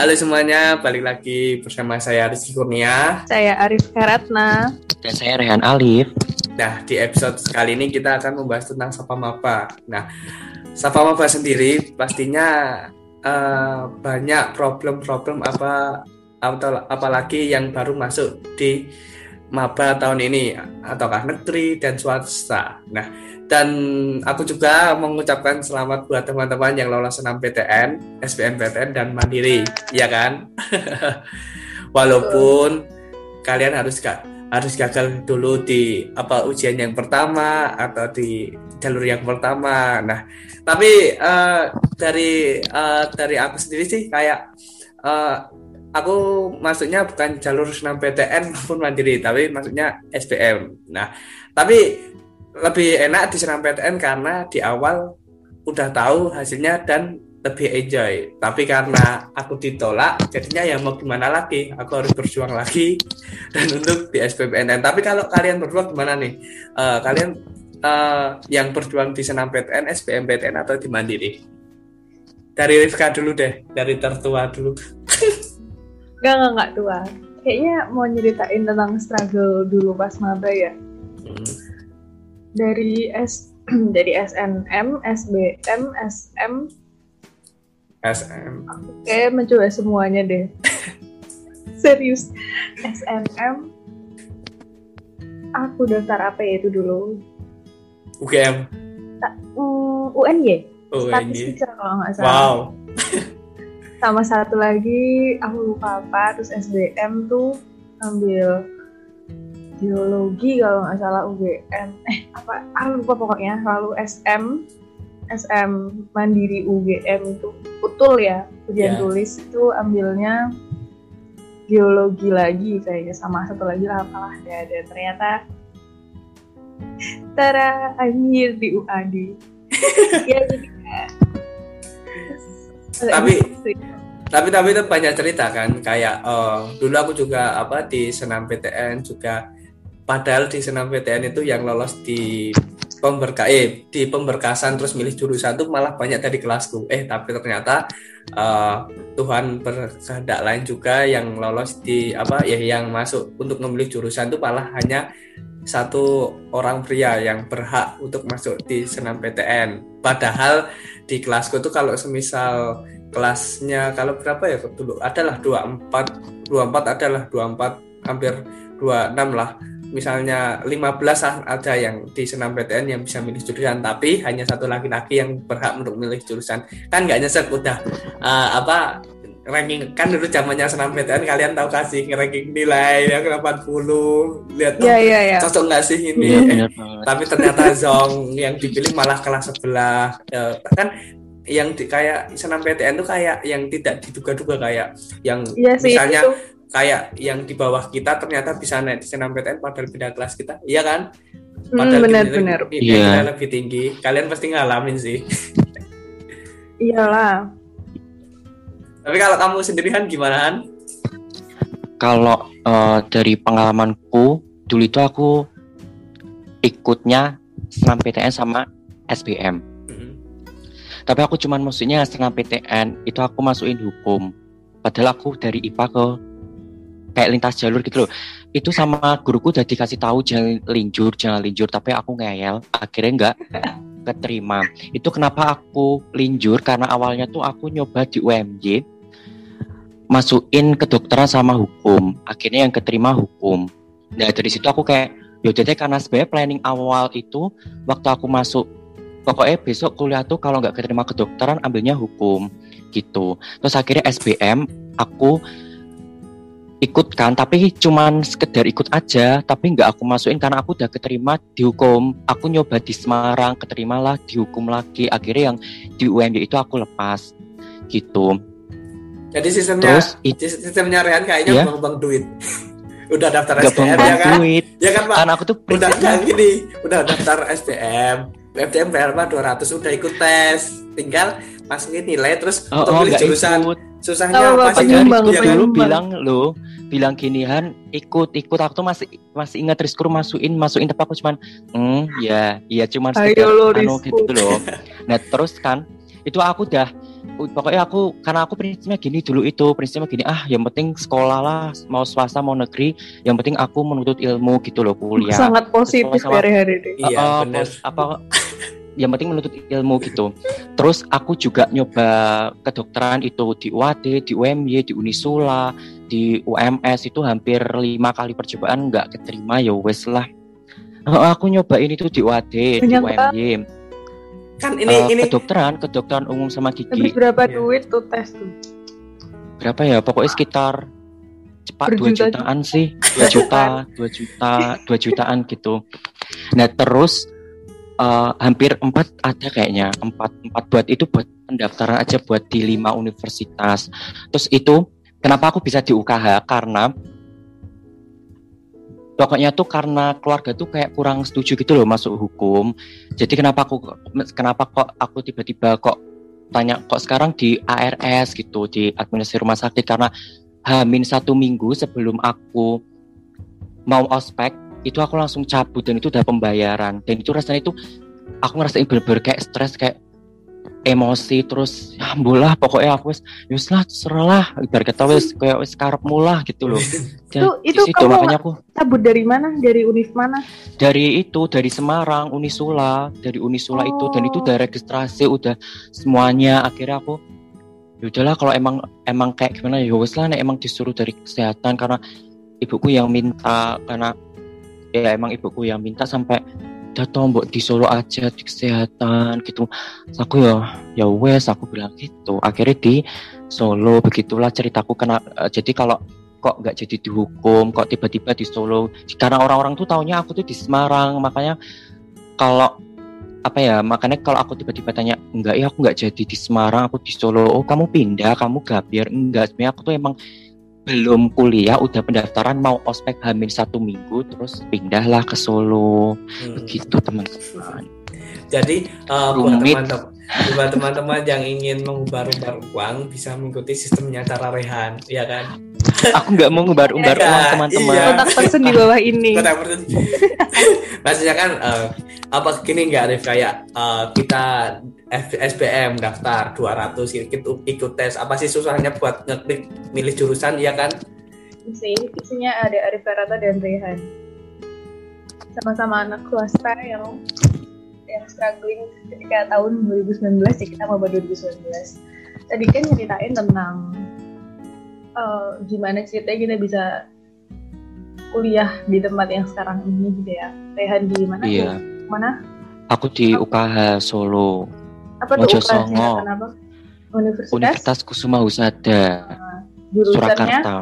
Halo semuanya, balik lagi bersama saya Rizky Kurnia. Saya Arif Karatna. Dan saya Rehan Alif. Nah, di episode kali ini kita akan membahas tentang Sapa Maba. Nah, Sapa Maba sendiri pastinya uh, banyak problem-problem apa atau apalagi yang baru masuk di maba tahun ini ataukah negeri dan swasta. Nah, dan aku juga mengucapkan selamat buat teman-teman yang lolos senam PTN, SBMPTN dan Mandiri, ya kan? Walaupun kalian harus gak harus gagal dulu di apa ujian yang pertama atau di jalur yang pertama. Nah, tapi uh, dari uh, dari aku sendiri sih kayak uh, aku maksudnya bukan jalur senam PTN maupun mandiri, tapi maksudnya SBM. Nah, tapi lebih enak di senam PTN karena di awal udah tahu hasilnya dan lebih enjoy. Tapi karena aku ditolak, jadinya ya mau gimana lagi? Aku harus berjuang lagi dan untuk di SBMPTN. Tapi kalau kalian berdua gimana nih? Uh, kalian uh, yang berjuang di senam PTN, SBMPTN atau di Mandiri? Dari Rifka dulu deh, dari tertua dulu. Enggak, enggak, enggak tua. Kayaknya mau nyeritain tentang struggle dulu pas maba ya. Hmm. Dari S dari SNM, SBM, SM, SM. Oke, mencoba semuanya deh. Serius. SNM. Aku daftar apa ya itu dulu? UGM. Uh, UNY. UNY. Statistika kalau nggak salah. Wow sama satu lagi aku lupa apa terus SBM tuh ambil geologi kalau nggak salah UGM eh apa aku lupa pokoknya lalu SM SM Mandiri UGM itu utul ya ujian yeah. tulis itu ambilnya geologi lagi kayaknya sama satu lagi lah apalah ya dan ternyata tara akhir di UAD ya jadi tapi tapi tapi itu banyak cerita kan kayak uh, dulu aku juga apa di senam PTN juga padahal di senam PTN itu yang lolos di pemberka eh, di pemberkasan terus milih jurusan itu malah banyak dari kelasku. Eh tapi ternyata uh, Tuhan berkehendak lain juga yang lolos di apa ya yang masuk untuk memilih jurusan itu malah hanya satu orang pria yang berhak untuk masuk di senam PTN. Padahal di kelasku tuh kalau semisal kelasnya kalau berapa ya dulu adalah 24 24 adalah 24 hampir 26 lah. Misalnya 15 ada yang di senam PTN yang bisa milih jurusan tapi hanya satu laki-laki yang berhak untuk milih jurusan. Kan nggak nyesek udah uh, apa ranking. Kan dulu zamannya senam PTN kalian tahu kasih ranking nilai yang 80 lihat yeah, yeah, yeah. cocok nggak sih ini? Yeah, eh, tapi ternyata Zong yang dipilih malah kelas sebelah. Ya, kan yang di, kayak senam PTN tuh kayak yang tidak diduga-duga kayak yang yeah, sih, misalnya itu. kayak yang di bawah kita ternyata bisa naik di senam PTN padahal beda kelas kita. Iya kan? Hmm, padahal hmm, benar-benar yeah. lebih tinggi. Kalian pasti ngalamin sih. Iyalah tapi kalau kamu sendirian gimana Han? Kalau uh, dari pengalamanku dulu itu aku ikutnya senam PTN sama SBM. Mm-hmm. Tapi aku cuman maksudnya senam PTN itu aku masukin hukum. Padahal aku dari IPA ke kayak lintas jalur gitu loh. Itu sama guruku udah dikasih tahu jangan linjur, jangan linjur, tapi aku ngeyel. Akhirnya enggak keterima. Itu kenapa aku linjur karena awalnya tuh aku nyoba di UMY masukin kedokteran sama hukum. Akhirnya yang keterima hukum. Nah dari situ aku kayak yaudah karena sebenarnya planning awal itu waktu aku masuk pokoknya besok kuliah tuh kalau nggak keterima kedokteran ambilnya hukum gitu. Terus akhirnya SBM aku ikut kan tapi cuman sekedar ikut aja tapi nggak aku masukin karena aku udah keterima di hukum. Aku nyoba di Semarang keterima lah dihukum lagi. Akhirnya yang di UMY itu aku lepas gitu. Jadi sistemnya Terus, sistemnya Rehan kayaknya yeah. bang duit. Udah daftar Gak STM ya kan? duit. ya kan pak? Karena aku tuh udah kan gini udah daftar STM FTM bayar dua 200 udah ikut tes. Tinggal masukin nilai terus oh, untuk oh, pilih jurusan. ikut susahnya oh, apa sih nyumbang, ya, dulu bilang lo bilang gini Han ikut ikut aku tuh masih masih ingat Rizkur masukin masukin tapi aku cuman hmm ya iya cuman sekedar anu gitu loh nah terus kan itu aku udah pokoknya aku karena aku prinsipnya gini dulu itu prinsipnya gini ah yang penting sekolah lah mau swasta mau negeri yang penting aku menuntut ilmu gitu loh kuliah Sangat positif Sama-sama. hari-hari ini. Iya, Uh, benar. pos- apa yang penting menuntut ilmu gitu. Terus aku juga nyoba kedokteran itu di UAD, di UMY, di Unisula, di UMS itu hampir lima kali percobaan nggak keterima ya wes lah. Aku nyobain itu di UAD, di UMY. Kan ini Uh, ini kedokteran, kedokteran umum sama Habis gigi. berapa Iya. duit tuh tes tuh? Berapa ya? Pokoknya sekitar cepat dua jutaan sih, dua juta, dua juta, dua jutaan gitu. Nah terus eh, hampir empat ada kayaknya empat empat buat itu buat pendaftaran aja buat di lima universitas. Terus itu kenapa aku bisa di UKH karena pokoknya tuh karena keluarga tuh kayak kurang setuju gitu loh masuk hukum. Jadi kenapa aku kenapa kok aku tiba-tiba kok tanya kok sekarang di ARS gitu di administrasi rumah sakit karena hamin satu minggu sebelum aku mau ospek itu aku langsung cabut dan itu udah pembayaran. Dan itu rasanya itu aku ngerasain bener-bener kayak stres kayak emosi terus ya ambulah pokoknya aku wes wes lah terserah lah. Ibarat kata wes kayak wes karep mulah gitu loh. Dan Itu- itu situ kamu- makanya aku Cabut dari mana? Dari univ mana? dari itu dari Semarang Unisula. Dari Unisula itu dan itu udah registrasi udah semuanya. Akhirnya aku ya udahlah kalau emang emang kayak gimana ya wes lah nek emang disuruh dari kesehatan karena ibuku yang minta karena ya emang ibuku yang minta sampai datang mbok di Solo aja di kesehatan gitu. Aku ya ya wes aku bilang gitu. Akhirnya di Solo begitulah ceritaku kena eh, jadi kalau kok nggak jadi dihukum kok tiba-tiba di Solo karena orang-orang tuh taunya aku tuh di Semarang makanya kalau apa ya makanya kalau aku tiba-tiba tanya enggak ya aku nggak jadi di Semarang aku di Solo. Oh kamu pindah kamu gapir enggak sebenarnya aku tuh emang belum kuliah udah pendaftaran mau ospek hamil satu minggu terus pindahlah ke Solo Hmm. begitu teman-teman Jadi uh, buat Rumit. teman-teman buat teman-teman yang ingin mengumbar-umbar uang bisa mengikuti sistemnya cara rehan, ya kan? aku nggak mau ngebar-umbar Iya, uang teman-teman iya. Kontak person di bawah ini. Kota Pertun. Maksudnya kan eh, apa gini nggak Arif kayak eh, kita SBM daftar 200 ikut ikut tes. Apa sih susahnya buat ngeklik milih jurusan ya kan? sih isinya ada Arif Karata dan Rehan. Sama-sama anak swasta yang yang struggling ketika tahun 2019 ya kita mau 2019 tadi kan nyeritain tentang eh, gimana ceritanya kita bisa kuliah di tempat yang sekarang ini gitu ya. Rehan di mana? Iya. Mana? Aku di UKH Solo apa tuh? Songo. kenapa universitas, Universitas Kusuma Husada jurusannya Surakarta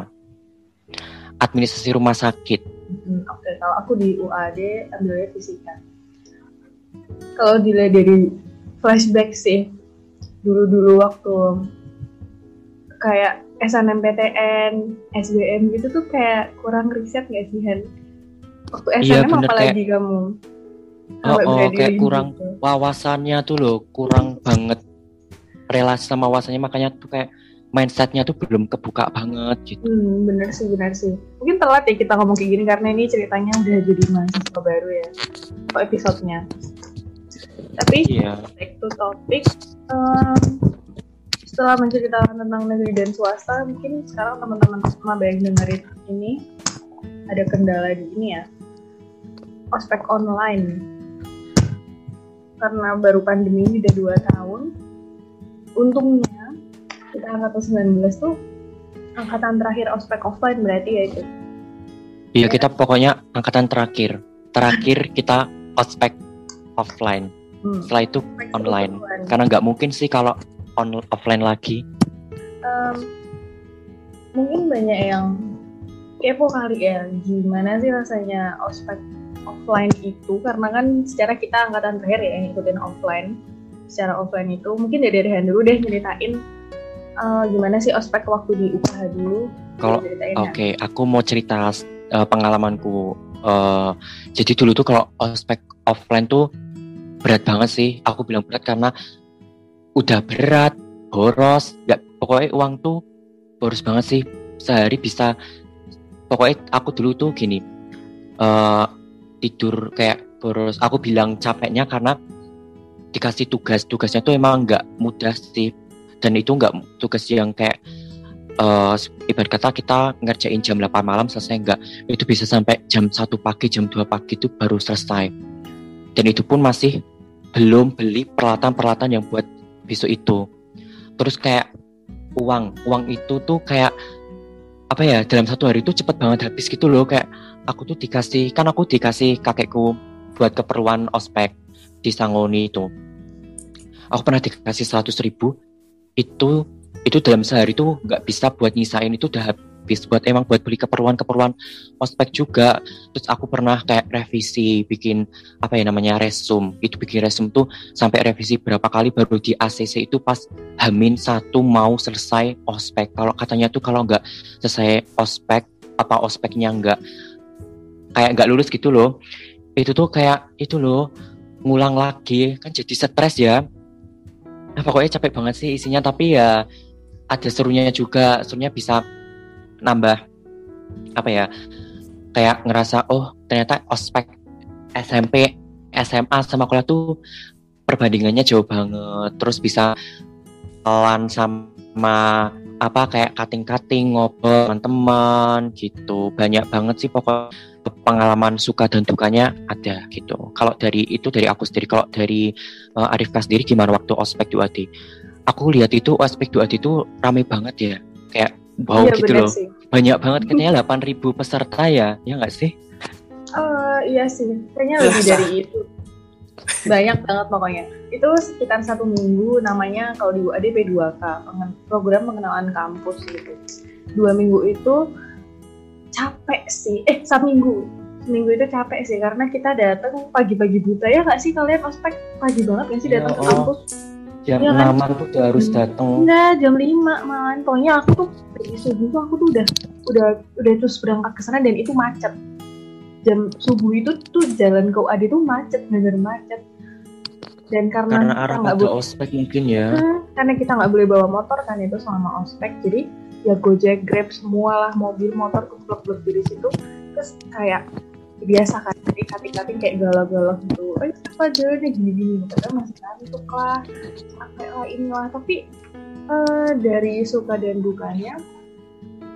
administrasi rumah sakit Hmm, Oke, kalau aku di UAD ambilnya fisika. Kalau dilihat dari flashback sih, dulu-dulu waktu kayak SNMPTN, SBM gitu tuh kayak kurang riset nggak sih Han? Waktu Iya, SNM bener, apalagi kamu? Oh, oh, kayak gitu. kurang wawasannya tuh loh kurang banget relasi sama wawasannya makanya tuh kayak mindsetnya tuh belum kebuka banget gitu Hmm, bener sih, bener sih. Mungkin telat ya kita ngomong kayak gini karena ini ceritanya udah jadi mahasiswa baru ya. Kok episodenya. Tapi iya back to topic um, setelah menceritakan tentang negeri dan swasta mungkin sekarang teman-teman maba yang dengerin ini ada kendala di ini ya ospek online karena baru pandemi ini udah dua tahun untungnya kita angkatan 19 tuh angkatan terakhir ospek offline berarti ya itu iya kita pokoknya angkatan terakhir. Terakhir kita ospek offline. Hmm, setelah itu ospek online. keseluruhan. karena nggak mungkin sih kalau on offline lagi. Em, mungkin banyak yang kepo kali ya gimana sih rasanya ospek offline itu karena kan secara kita angkatan terakhir ya yang ngikutin offline secara offline itu mungkin dari Rehan dulu deh nyeritain eh, gimana sih ospek waktu di UKH dulu Kalau- Ceritain ya. Oke, aku mau cerita uh, pengalamanku. Uh, jadi dulu tuh kalau ospek offline tuh berat banget sih. Aku bilang berat karena udah berat, boros, nggak pokoknya uang tuh boros banget sih. Sehari bisa, pokoknya aku dulu tuh gini, uh, tidur kayak boros. Aku bilang capeknya karena dikasih tugas, tugasnya tuh emang nggak mudah sih. dan itu nggak tugas yang kayak uh, ibarat kata kita ngerjain jam 8 malam selesai enggak itu bisa sampai jam 1 pagi jam 2 pagi itu baru selesai. Dan itu pun masih belum beli peralatan-peralatan yang buat besok itu. Terus kayak uang. Uang itu tuh kayak apa ya dalam satu hari itu cepet banget habis gitu loh. Kayak aku tuh dikasih kan aku dikasih kakekku buat keperluan ospek di Sangoni itu. Aku pernah dikasih 100 ribu. Itu itu dalam sehari tuh nggak bisa buat nyisain. Itu udah habis buat emang buat beli keperluan-keperluan ospek juga. Terus aku pernah kayak revisi bikin apa ya namanya resum. Itu bikin resum tuh sampai revisi berapa kali baru di ACC itu pas hamin satu mau selesai ospek. Kalau katanya tuh kalau nggak selesai ospek apa ospeknya nggak kayak nggak lulus gitu loh. Itu tuh kayak itu loh ngulang lagi. Kan jadi stres ya. Nah, pokoknya capek banget sih isinya. Tapi ya ada serunya juga. Serunya bisa nambah apa ya kayak ngerasa oh ternyata ospek SMP SMA sama kuliah tuh perbandingannya jauh banget. Terus bisa pelan sama apa kayak kating-kating ngobrol teman-teman gitu. Banyak banget sih pokok pengalaman suka dan dukanya ada gitu. Kalau dari itu dari aku sendiri. Kalau dari uh, Arif sendiri gimana waktu ospek UAD aku lihat itu aspek doa itu rame banget ya. Kayak wow iya, gitu loh. sih. banyak banget katanya 8000 peserta ya. Ya nggak sih? Uh, iya sih. Kayaknya lebih dari itu. Banyak banget pokoknya. Itu sekitar satu minggu namanya kalau di UAD P2K program pengenalan kampus gitu. Dua minggu itu capek sih. Eh satu minggu. Seminggu itu capek sih karena kita datang pagi-pagi buta ya nggak sih kalian? Ospek pagi banget nggak sih datang ya, ke kampus? Jam ya kan? tuh udah harus datang enggak jam lima malahan pokoknya aku tuh dari subuh tuh aku tuh udah udah udah terus berangkat ke sana dan itu macet. Jam subuh itu tuh jalan ke UAD tuh macet bener macet. Dan karena, karena arah nggak boleh ospek mungkin ya. Hmm, karena kita nggak boleh bawa motor kan itu selama ospek. Jadi ya gojek grab semua lah mobil motor kumpul-kumpul di situ. Terus kayak biasa kan jadi kating-kating kayak galau-galau gitu. Eh apa nih gini-gini. Padahal masih ngantuk lah capek lah inilah. Tapi uh, dari suka dan dukanya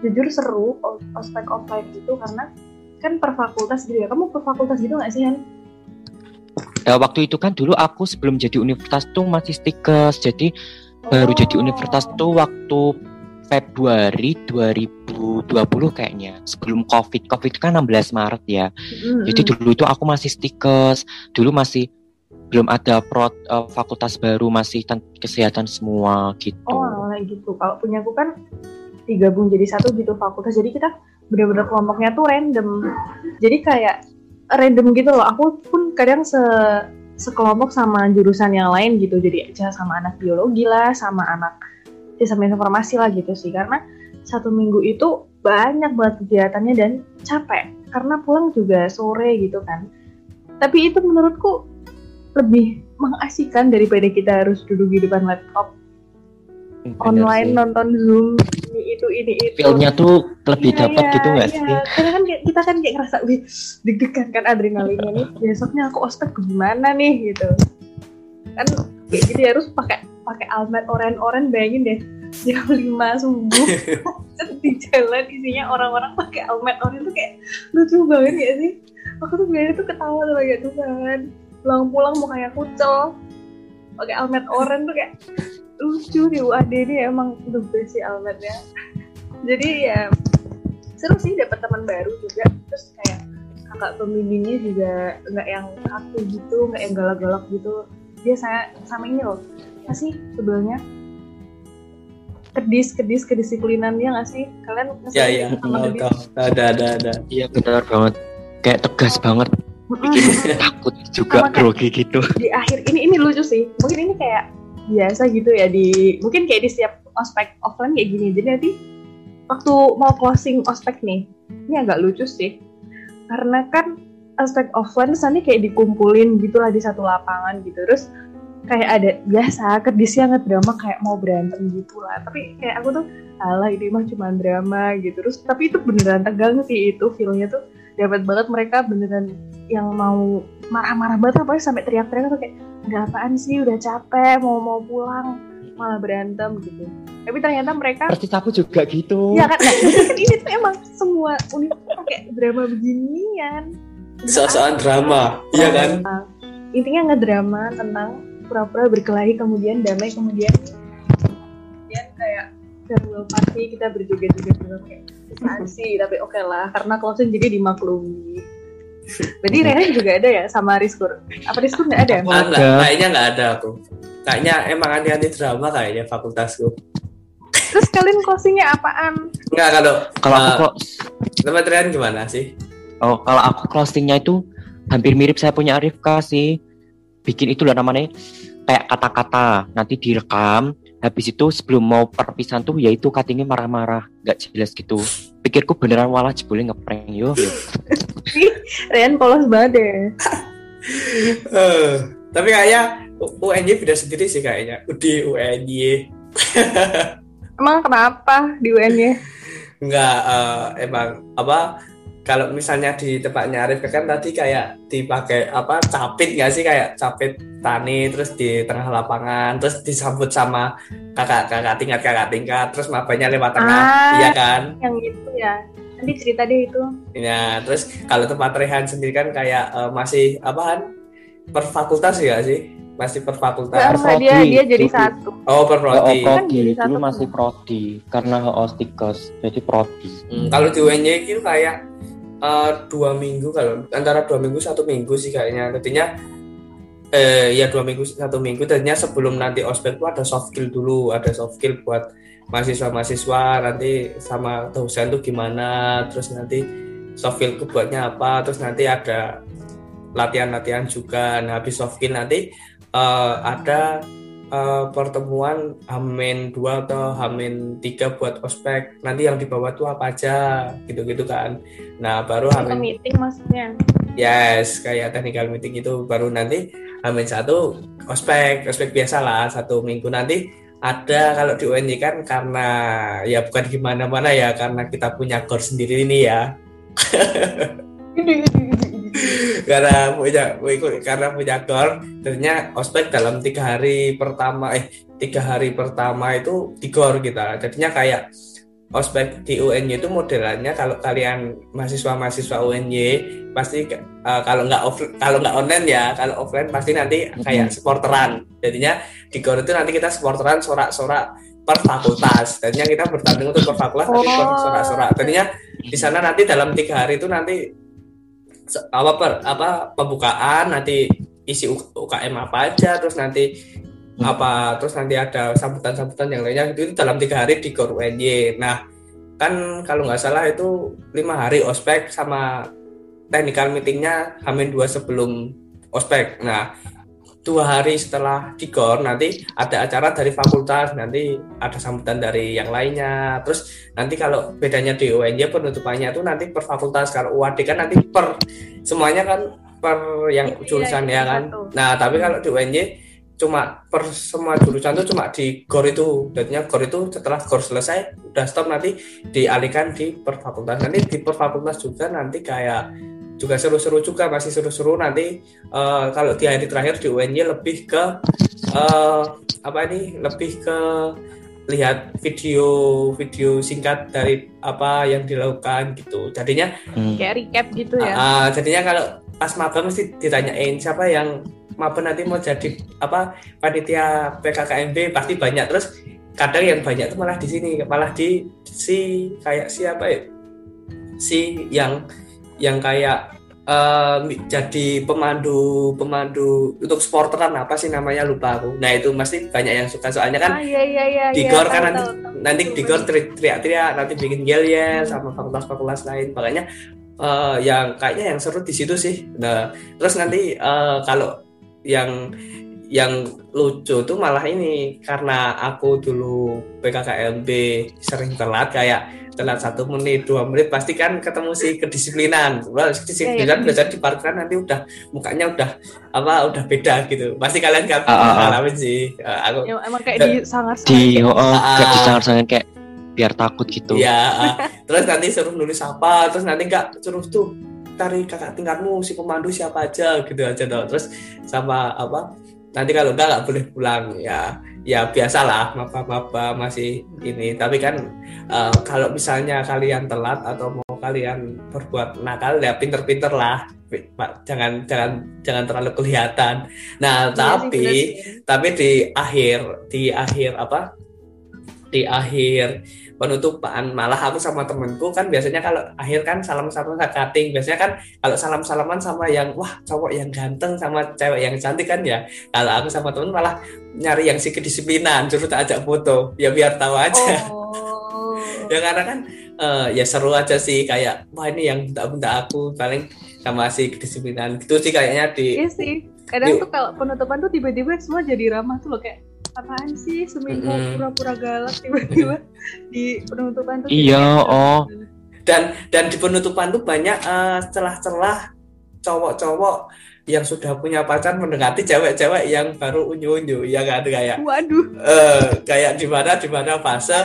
jujur seru ospek offline gitu karena kan per fakultas gitu ya. Kamu per fakultas gitu nggak sih Han? Ya, waktu itu kan dulu aku sebelum jadi universitas tuh masih stikes jadi oh. baru jadi universitas tuh waktu Februari 2020 kayaknya sebelum COVID. COVID itu kan 16 Maret ya. Mm-hmm. Jadi dulu itu aku masih stikes, dulu masih belum ada prot uh, fakultas baru masih kesehatan semua gitu. Oh, gitu. Kalau punya aku kan digabung jadi satu gitu fakultas. Jadi kita benar-benar kelompoknya tuh random. Jadi kayak random gitu loh. Aku pun kadang se sekelompok sama jurusan yang lain gitu. Jadi aja sama anak biologi lah, sama anak sistem informasi lah gitu sih. Karena satu minggu itu banyak banget kegiatannya dan capek. Karena pulang juga sore gitu kan. Tapi itu menurutku lebih mengasihkan daripada kita harus duduk di depan laptop. Bener online sih. nonton zoom ini itu ini itu. Feelnya tuh lebih ya, dapat ya, gitu nggak ya. sih? Karena kan kita kan kayak ngerasa wih deg-degan kan adrenalinnya nih. Besoknya aku ospek gimana nih? Gitu. Kan kayak gitu ya, harus pakai pakai almet oren-oren bayangin deh jam lima subuh. Di jalan isinya orang-orang pakai almet oren tuh kayak lucu banget ya sih? Aku tuh biasanya tuh ketawa tuh kayak Tuhan pulang-pulang mau kayak kucel. Pakai almet oren tuh kayak lucu di UAD ini emang the best sih almetnya. Jadi ya seru sih dapat teman baru juga. Terus kayak kakak pembimbingnya juga nggak yang kaku gitu nggak yang galak-galak gitu. Dia saya sama ini loh apa sih sebelumnya kedis kedis kedisiplinan ya nggak sih? Kalian ya ya. ada ada ada. Iya benar. Banget. Kayak tegas banget. Bikin takut juga grogi gitu. di akhir ini ini lucu sih. Mungkin ini kayak biasa gitu ya di mungkin kayak di setiap ospek offline kayak gini. Jadi nanti waktu mau closing ospek nih ini agak lucu sih. Karena kan ospek offline sana kayak dikumpulin gitulah di satu lapangan gitu. Terus kayak ada biasa kedisnya drama kayak mau berantem gitu lah. Tapi kayak aku tuh alah ini mah cuma drama gitu. Terus tapi itu beneran tegang sih itu feelnya tuh. Dapat banget mereka beneran yang mau marah-marah banget apa sampai teriak-teriak tuh kayak ada apaan sih? Udah capek mau mau pulang. Malah berantem gitu. Tapi ternyata mereka persis aku juga gitu. Ya kan? Nah, ini tuh emang semua unit tuh kayak drama beginian. Soal drama iya kan? Intinya ngedrama tentang pura-pura berkelahi kemudian damai kemudian kemudian kayak farewell party kita berjoget-joget juga kayak sih tapi oke okay lah karena closing jadi dimaklumi Berarti Rehan juga ada ya sama Rizkur? Apa Rizkur nggak ada? Enggak, ada. kayaknya nggak ada aku. Kayaknya emang anti-anti drama kayaknya fakultasku. Terus kalian closingnya apaan? Enggak kalau kalau uh, aku tempat Rehan gimana sih? Oh kalau aku closingnya itu hampir mirip saya punya Arifka sih. Bikin itu lah namanya kayak kata-kata. Nanti direkam habis itu sebelum mau perpisahan tuh yaitu cuttingnya marah-marah. Nggak jelas gitu. Pikirku beneran walah jebule ngeprank yo. Rian polos banget deh uh, tapi kayaknya UNY beda sendiri sih kayaknya. Di UNY emang kenapa di UNY Enggak, uh, emang apa kalau misalnya di tempatnya Arif kan tadi kayak dipakai apa capit nggak sih? Kayak capit tani terus di tengah lapangan terus disambut sama kakak kakak tingkat kakak tingkat terus mabanya lewat tengah. Ah, iya kan? yang itu ya. Nanti cerita deh itu. Ya terus kalau tempat Rehan sendiri kan kayak uh, masih apaan? Per fakultas ya sih? Masih per fakultas. Enggak, dia dia jadi satu. Oh per prodi. Oh, prodi. Kan dulu masih prodi karena ostikos jadi prodi. Hmm, kalau di UNY itu kayak uh, dua minggu kalau antara dua minggu satu minggu sih kayaknya. Tadinya eh ya dua minggu satu minggu. Tadinya sebelum nanti ospek itu ada soft skill dulu. Ada soft skill buat mahasiswa-mahasiswa nanti sama dosen tuh gimana terus nanti soft skill buatnya apa terus nanti ada latihan-latihan juga. Nah habis soft skill nanti uh, ada uh, pertemuan Hamin dua atau Hamin tiga buat ospek. Nanti yang dibawa tuh apa aja gitu-gitu kan. Nah baru Hamin meeting maksudnya? Yes kayak technical meeting itu. Baru nanti Hamin satu ospek. Ospek biasa lah satu minggu. Nanti ada kalau di UNY kan karena ya bukan gimana-mana ya karena kita punya core sendiri ini ya karena punya karena punya gor ternyata ospek dalam tiga hari pertama eh tiga hari pertama itu di gor kita jadinya kayak ospek di UNY itu modelannya kalau kalian mahasiswa-mahasiswa UNY pasti uh, kalau nggak off kalau nggak online ya kalau offline pasti nanti kayak supporteran jadinya di gor itu nanti kita supporteran sorak-sorak per fakultas. Tadinya kita bertanding untuk per fakultas oh. per sorak-sorak. Tadinya di sana nanti dalam tiga hari itu nanti apa per, apa pembukaan nanti isi UKM apa aja terus nanti hmm. apa terus nanti ada sambutan-sambutan yang lainnya itu, itu dalam tiga hari di Gor UNY nah kan kalau nggak salah itu lima hari ospek sama technical meetingnya hamin dua sebelum ospek nah dua hari setelah di GOR nanti ada acara dari fakultas nanti ada sambutan dari yang lainnya. Terus nanti kalau bedanya di UNJ penutupannya itu nanti per fakultas. Kalau UAD kan nanti per semuanya kan per yang iya, jurusan iya, ya kan? satu. nah tapi kalau di UNJ cuma per semua jurusan itu cuma di GOR itu. Jadinya GOR itu setelah GOR selesai udah stop nanti dialihkan di per fakultas. Nanti di per fakultas juga nanti kayak juga seru-seru juga masih seru-seru. Nanti uh, kalau di hari terakhir di UNY lebih ke uh, apa ini? Lebih ke lihat video video singkat dari apa yang dilakukan gitu. Jadinya hmm. kayak recap gitu ya. Uh, jadinya kalau pas magang mesti ditanyain siapa yang maaf nanti mau jadi apa panitia PKKMB pasti banyak. Terus kadang yang banyak itu malah di sini malah di si kayak siapa ya? Si yang yang kayak uh, jadi pemandu pemandu untuk sporteran apa sih namanya lupa aku. Nah itu pasti banyak yang suka. Soalnya kan ah, iya, iya, iya, di gor iya, kan nanti tahu, tahu, nanti di gor teriak-teriak nanti bikin yel yel sama fakultas-fakultas lain. Makanya uh, yang kayaknya yang seru di situ sih. Nah terus nanti uh, kalau yang yang lucu tuh malah ini. Karena aku dulu PKKMB sering telat kayak telat satu menit dua menit pasti kan ketemu si kedisiplinan. Well kedisiplinan ya, ya. belajar di parkiran nanti udah mukanya udah apa udah beda gitu. Pasti kalian kan uh, uh, ngalamin sih. Uh, aku ya, emang kayak di sangat di oh, uh, kayak di sangat sangat kayak biar takut gitu. Ya uh, terus nanti suruh nulis apa terus nanti nggak suruh tuh cari kakak tingkatmu si pemandu siapa aja gitu aja dong terus sama apa nanti kalau enggak nggak boleh pulang. Ya ya biasalah maba-maba masih ini. Tapi kan uh, kalau misalnya kalian telat atau mau kalian berbuat nakal ya pinter-pinter lah jangan jangan jangan terlalu kelihatan. Nah ya, tapi sih, tapi di akhir di akhir apa? Di akhir penutupan. Malah aku sama temenku kan biasanya kalau akhir kan salam salam cutting. Biasanya kan kalau salam salaman sama yang wah cowok yang ganteng sama cewek yang cantik kan ya. Kalau aku sama temen malah nyari yang si kedisiplinan suruh tak ajak foto. Ya biar tahu aja. Oh. ya karena kan uh, ya seru aja sih. Kayak wah ini yang benda-benda aku paling sama si kedisiplinan. Gitu sih kayaknya di iya sih. Kadang tuh kalau penutupan tuh tiba-tiba semua jadi ramah tuh loh kayak apaan sih? Seminggu mm. pura-pura galak tiba-tiba di penutupan tuh iya oh. Dan dan di penutupan tuh banyak uh, celah-celah cowok-cowok yang sudah punya pacar mendekati cewek-cewek yang baru unyu-unyu ya kan? Kayak waduh. uh, kayak di mana di mana fase.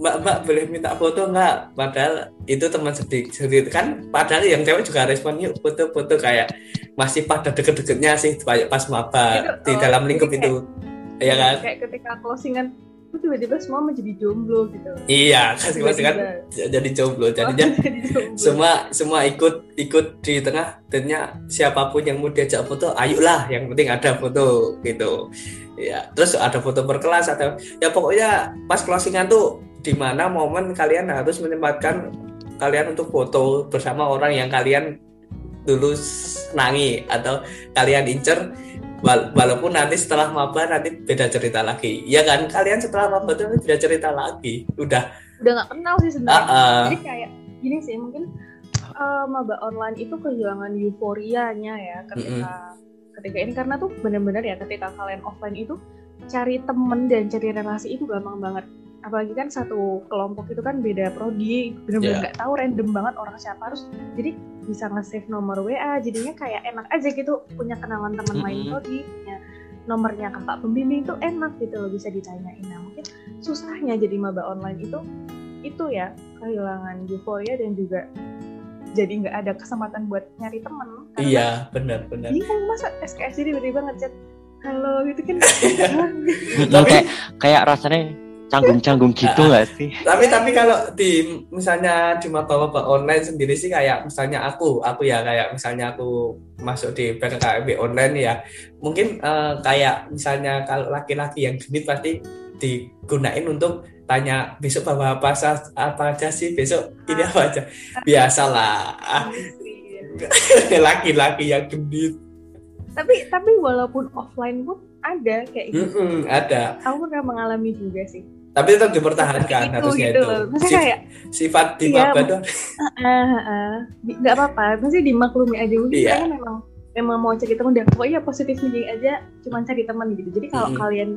Mbak mbak boleh minta foto nggak? Padahal itu teman sedikit sedikit kan padahal yang cewek juga respon yuk foto-foto kayak masih pada deket-deketnya sih kayak pas maba di oh, dalam lingkup itu Iya kan? Kayak ketika closingan itu tiba-tiba semua menjadi jomblo gitu. Iya, kan closingan jadi jomblo. Jadinya oh, jadi jomblo. semua semua ikut ikut di tengah Tentunya siapa pun yang mau diajak foto, ayolah yang penting ada foto gitu. Ya, terus ada foto berkelas atau ya pokoknya pas closingan tuh di mana momen kalian harus menyempatkan kalian untuk foto bersama orang yang kalian dulu senangi atau kalian incer walaupun nanti setelah maba nanti beda cerita lagi. Ya kan? Kalian setelah maba itu beda cerita lagi. Udah. Udah nggak kenal sih sebenarnya. Uh, uh. jadi kayak gini sih mungkin uh, maba online itu kehilangan euforianya ya ketika mm -hmm. ketika ini. Karena tuh benar-benar ya ketika kalian offline itu cari temen dan cari relasi itu gampang banget apalagi kan satu kelompok itu kan beda prodi benar-benar iya. nggak yeah. tahu random banget orang siapa harus jadi bisa nge-save nomor WA jadinya kayak enak aja gitu punya kenalan teman mm -hmm. lain prodi punya nomornya kakak pembimbing tuh enak gitu loh bisa ditanyain nah mungkin susahnya jadi maba online itu itu ya kehilangan euforia dan juga jadi nggak ada kesempatan buat nyari temen iya benar benar ini kan masa SKS jadi tiba-tiba ngechat halo gitu kan kayak kayak rasanya canggung-canggung gitu nggak sih? Tapi tapi kalau di misalnya di maba-maba online sendiri sih kayak misalnya aku, aku ya kayak misalnya aku masuk di PKKMB online ya, mungkin uh, kayak misalnya kalau laki-laki yang genit pasti digunain untuk tanya besok bawa apa apa aja sih besok ini apa aja biasalah laki-laki yang genit tapi tapi walaupun offline pun ada kayak gitu. Mm -hmm, ada. Aku pernah mengalami juga sih tapi tetap dipertahankan itu, harusnya gitu itu. Sif kayak sifat di iya, dong uh, uh, uh, nggak apa-apa. Pasti dimaklumi aja. Mungkin iya. saya memang memang mau cari teman dan pokoknya positif thinking aja cuma cari teman gitu. Jadi kalau mm -hmm. kalian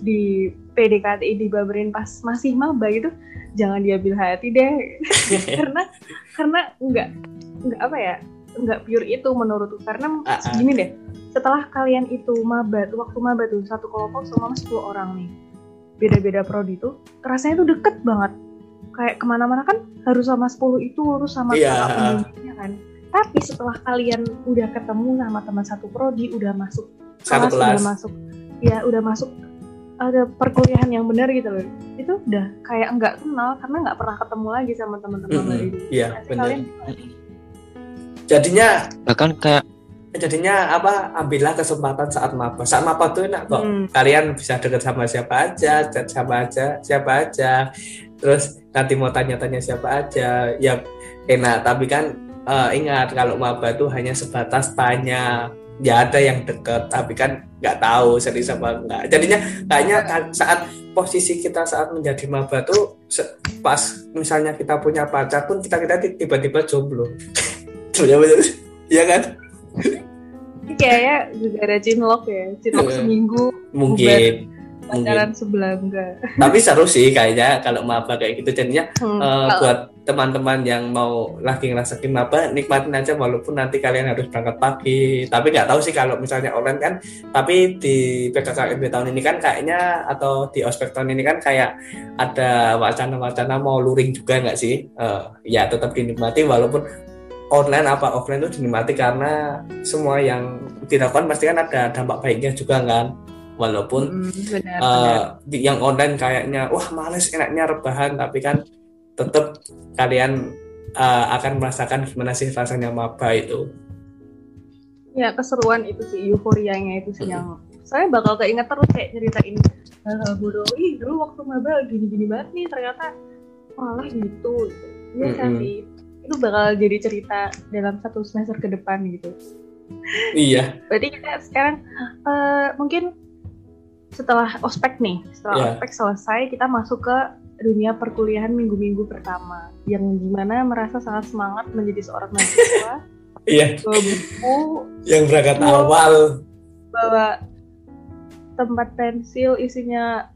di PDKT dibaberin pas masih maba gitu jangan diambil hati deh. Karena karena nggak nggak apa ya nggak pure itu menurutku. Karena uh -uh. gini deh setelah kalian itu maba waktu maba tuh satu kelompok sama 10 orang nih beda-beda prodi itu rasanya tuh deket banget kayak ke mana-mana kan harus sama 10 itu harus sama yeah. Iya. kan tapi setelah kalian udah ketemu sama teman satu prodi udah masuk satu kelas, udah masuk ya udah masuk ada perkuliahan yang benar gitu loh itu udah kayak nggak kenal karena nggak pernah ketemu lagi sama teman-teman mm -hmm. itu iya benar jadinya bahkan kayak jadinya apa ambillah kesempatan saat maba. Saat maba tuh enak kok. Hmm. kalian bisa deket sama siapa aja chat siapa aja siapa aja. Terus nanti mau tanya-tanya siapa aja ya enak. Tapi kan uh, ingat kalau maba tuh hanya sebatas tanya. Ya ada yang deket tapi kan nggak tahu serius apa enggak jadinya kayaknya saat posisi kita saat menjadi maba tuh pas misalnya kita punya pacar pun kita kita tiba-tiba jomblo. Ya kan kayaknya juga ada cinlok ya cinlok seminggu mungkin pacaran sebelah enggak. Tapi seru sih kayaknya kalau maba kayak gitu jadinya hmm, uh, buat teman-teman yang mau lagi ngerasain maba nikmatin aja walaupun nanti kalian harus berangkat pagi. Tapi nggak tahu sih kalau misalnya online kan tapi di PKKMB tahun ini kan kayaknya atau di ospek tahun ini kan kayak ada wacana-wacana mau luring juga nggak sih? Uh, ya tetap dinikmati walaupun online apa offline itu dinikmati karena semua yang dilakukan pasti kan ada dampak baiknya juga kan walaupun Mm, benar, benar. di- yang online kayaknya wah males enaknya rebahan tapi kan tetap kalian eh, akan merasakan gimana sih rasanya maba itu Ya keseruan itu sih, euforianya itu sih yang saya bakal keinget terus kayak hal-hal bodoh. Ih dulu waktu maba gini-gini banget nih ternyata malah gitu. Iya kan Mm-mm. sih. Itu bakal jadi cerita dalam satu semester ke depan gitu. iya Berarti kita sekarang eh, mungkin setelah ospek nih, setelah Iya. ospek selesai kita masuk ke dunia perkuliahan minggu-minggu pertama yang di mana merasa sangat semangat menjadi seorang mahasiswa iya bawa buku yang berangkat awal bawa tempat pensil isinya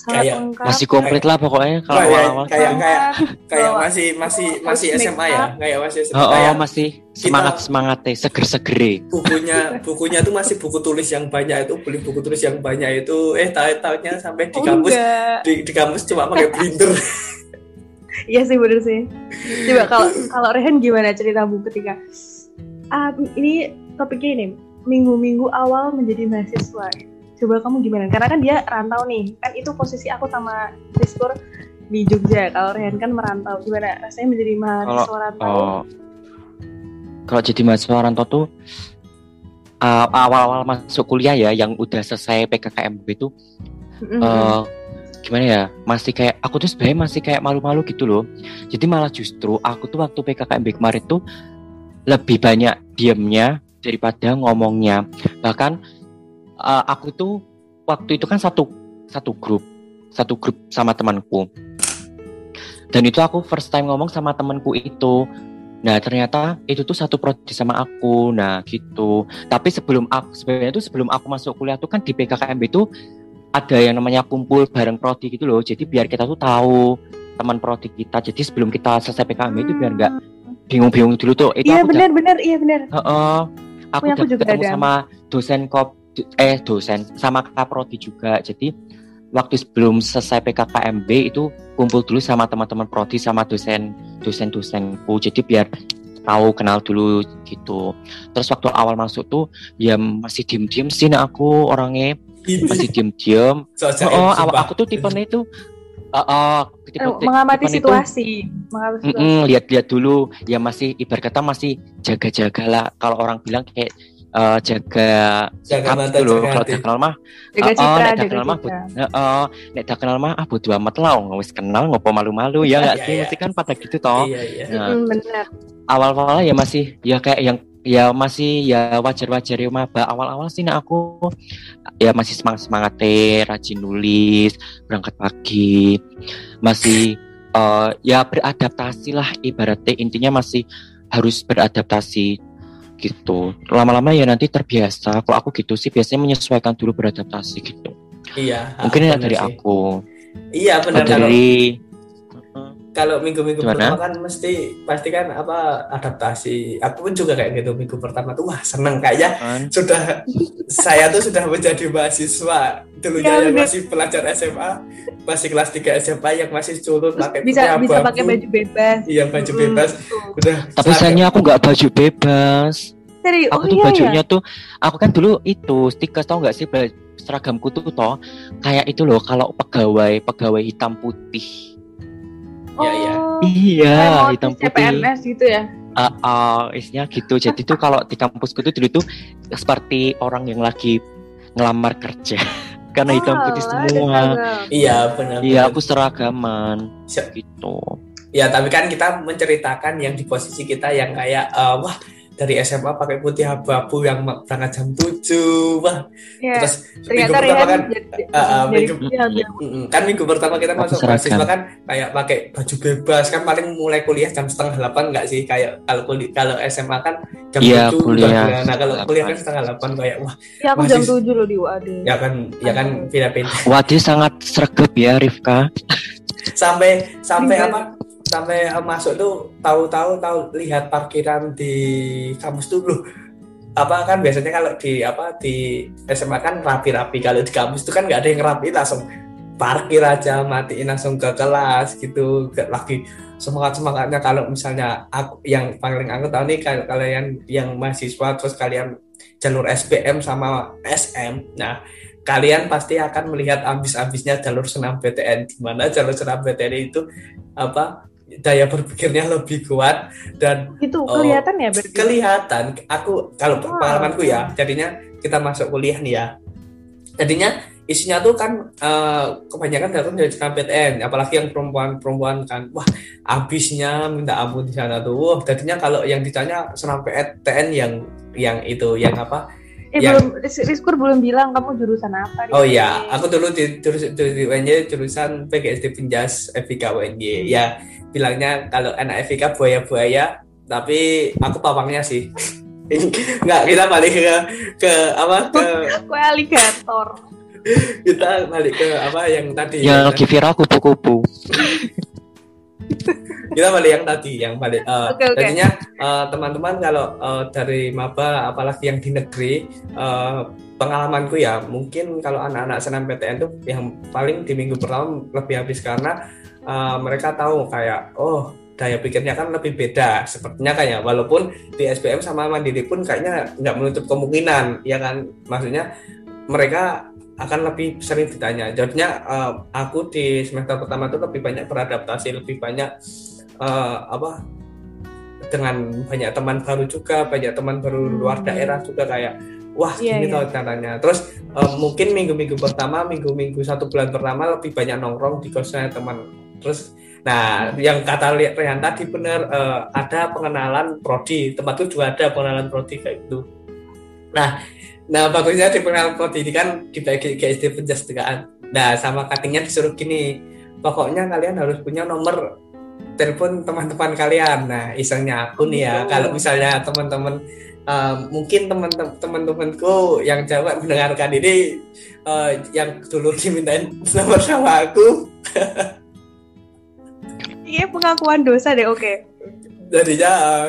sangat Kayak lengkap Masih komplit lah pokoknya kalau Kayak- awal-awal. kayak kayak kayak Bawa- masih masih masih SMA ya kayak masih SMA Oh, oh, kayak masih semangat semangatnya seger segere. bukunya bukunya tuh masih buku tulis yang banyak itu beli buku tulis yang banyak itu eh tahu tahunya sampai di Oh, kampus di, di kampus cuma pakai printer Iya sih bener sih. Coba kalau kalau Rehan gimana ceritamu ketika ah ini topiknya ini minggu-minggu awal menjadi mahasiswa. Coba kamu gimana? Karena kan dia rantau nih. Kan itu posisi aku sama Rizkur di Jogja. Kalau Rehan kan merantau. Gimana rasanya menjadi mahasiswa rantau? Oh, kalau jadi mahasiswa rantau tuh uh, awal-awal masuk kuliah ya, yang udah selesai PKKMB itu Mm-mm. eh, gimana ya masih kayak aku tuh sebenarnya masih kayak malu-malu gitu loh jadi malah justru aku tuh waktu PKKMB kemarin tuh lebih banyak diemnya daripada ngomongnya bahkan eh, aku tuh waktu itu kan satu satu grup satu grup sama temanku dan itu aku first time ngomong sama temanku itu nah ternyata itu tuh satu prodi sama aku nah gitu tapi sebelum aku sebenarnya tuh sebelum aku masuk kuliah tuh kan di PKKMB tuh ada yang namanya kumpul bareng prodi gitu loh. Jadi biar kita tuh tahu teman prodi kita. Jadi sebelum kita selesai PKM itu biar nggak bingung-bingung dulu tuh. Itu Iya aku benar-benar, iya benar. Heeh. aku Punya udah aku juga ketemu ada. sama dosen kop eh dosen sama kakak prodi juga. Jadi waktu sebelum selesai PKKMB itu kumpul dulu sama teman-teman prodi sama dosen dosen-dosenku. Jadi biar tahu kenal dulu gitu. Terus waktu awal masuk tuh ya masih diem-diem sih nah aku orangnya masih diem-diem Oh, sumpah. awak aku tuh tipenya itu uh, uh, tipe, Eh, mengamati itu, situasi. Mengamati situasi. mm-mm, lihat-lihat dulu ya masih ibarat kata masih jaga-jaga lah kalau orang bilang kayak uh, jaga jaga mata loh jaga kalau udah kenal mah Jaga oh, oh, nek dah jaga kenal mah citra. uh, nek dah kenal mah ah bodo amat lah wis kenal ngopo malu-malu ya nggak Iya, sih? iya. mesti kan pada gitu toh. Iya iya. Nah, Mm, benar. awal-awal ya masih ya kayak yang ya masih ya wajar-wajar ya maba. Awal-awal sih nah aku ya masih semangat semangat rajin nulis berangkat pagi. Masih eh, ya beradaptasi lah ibaratnya intinya masih harus beradaptasi gitu. Lama-lama ya nanti terbiasa. Kalau aku gitu sih biasanya menyesuaikan dulu beradaptasi gitu. Iya mungkin ah, ya benar dari sih. aku. Iya benar. Dari kalau minggu-minggu Gimana? pertama kan mesti pasti kan apa adaptasi aku pun juga kayak gitu minggu pertama tuh wah seneng kayaknya kan sudah saya tuh sudah menjadi mahasiswa dulunya Ya, yang bener. masih pelajar SMA masih kelas 3 SMA yang masih culun pakai bisa bisa abu-abu. pakai baju bebas. iya baju Mm, bebas betul. udah tapi sayangnya aku nggak baju bebas Serius? aku oh tuh iya bajunya ya. tuh aku kan dulu itu stiker tau nggak sih seragamku tuh toh kayak itu loh kalau pegawai pegawai hitam putih Iya, iya. Oh, iya kayak hitam putih. CPNS gitu ya. Ah, ah, isinya gitu. Jadi tuh kalau di kampusku tuh dulu tuh seperti orang yang lagi ngelamar kerja. Karena hitam putih Oh, semua. iya benar iya aku seragaman Se- gitu. Ya tapi kan kita menceritakan yang di posisi kita yang kayak eh, wah dari SMA pakai putih abu-abu yang berangkat jam 7 wah. Ya, terus minggu ternyata pertama kan jadi, ah, jadi minggu- kan minggu pertama kita Aku masuk mahasiswa kan kayak pakai baju bebas kan paling mulai kuliah jam setengah delapan nggak sih? Kayak kalau kuliah kalau SMA kan jam Iya, tujuh kuliah. udah kuliah. nah kalau kuliah kan delapan. setengah delapan kayak wah Ya aku Masih- jam 7 loh di UAD. ya kan ya kan beda-beda Wadi sangat sregep ya Rifka sampai sampai Iya. apa? Sampai eh, masuk tuh tahu-tahu tahu lihat parkiran di kampus tuh loh. Apa kan biasanya kalau di apa di SMA kan rapi-rapi. Kalau di kampus itu kan nggak ada yang rapi langsung parkir aja matiin langsung ke kelas gitu. Gak lagi semangat semangatnya kalau misalnya aku yang paling aku tahu nih kalau kalian yang mahasiswa terus kalian jalur SPM sama SM nah kalian pasti akan melihat ambis-ambisnya jalur senam PTN di mana jalur senam PTN itu apa daya berpikirnya lebih kuat dan itu kelihatan oh, ya berarti? kelihatan. Aku kalau wow. pengalamanku ya jadinya kita masuk kuliah nih ya. Jadinya isinya tuh kan uh, kebanyakan datang dari PTN apalagi yang perempuan-perempuan kan. Wah habisnya minta ampun di sana tuh. Wah jadinya kalau yang ditanya senam PTN yang yang itu yang apa Eh, yang... belum Rizkur belum bilang kamu jurusan apa? Oh iya, aku dulu di jurusan jurusan PGSD Pinjas FIK UNY. Hmm. Ya, bilangnya kalau anak FIK buaya-buaya, tapi aku pawangnya sih. Enggak, kita balik ke ke apa ke Kue aligator kita balik ke apa yang tadi yang lagi viral kupu-kupu kita balik yang tadi yang balik uh, okay, okay. tadinya uh, teman-teman kalau uh, dari maba apalagi yang di negeri uh, pengalamanku ya mungkin kalau anak-anak senam PTN itu yang paling di minggu pertama lebih habis karena uh, mereka tahu kayak oh daya pikirnya kan lebih beda sepertinya kayak walaupun di SPM sama Mandiri pun kayaknya nggak menutup kemungkinan ya kan maksudnya mereka akan lebih sering ditanya. Jadinya uh, aku di semester pertama itu lebih banyak beradaptasi, lebih banyak uh, apa dengan banyak teman baru juga, banyak teman baru hmm. luar daerah juga kayak wah yeah, gini yeah. tau caranya. Terus uh, mungkin minggu-minggu pertama, minggu-minggu satu bulan pertama lebih banyak nongkrong di kosnya teman. Terus Nah, hmm. yang kata Rehan tadi benar uh, ada pengenalan prodi, tempatku juga ada pengenalan prodi kayak gitu. Nah, Nah bagusnya di prodi ini kan dibagi GSD penjastegaan. Nah sama cuttingnya disuruh gini, pokoknya kalian harus punya nomor telepon teman-teman kalian. Nah isengnya aku nih ya, oh. kalau misalnya teman-teman uh, mungkin teman-temanku yang jawab mendengarkan ini uh, yang dulu dimintain nomor sama aku. Iya pengakuan dosa deh, oke. Okay jadinya uh,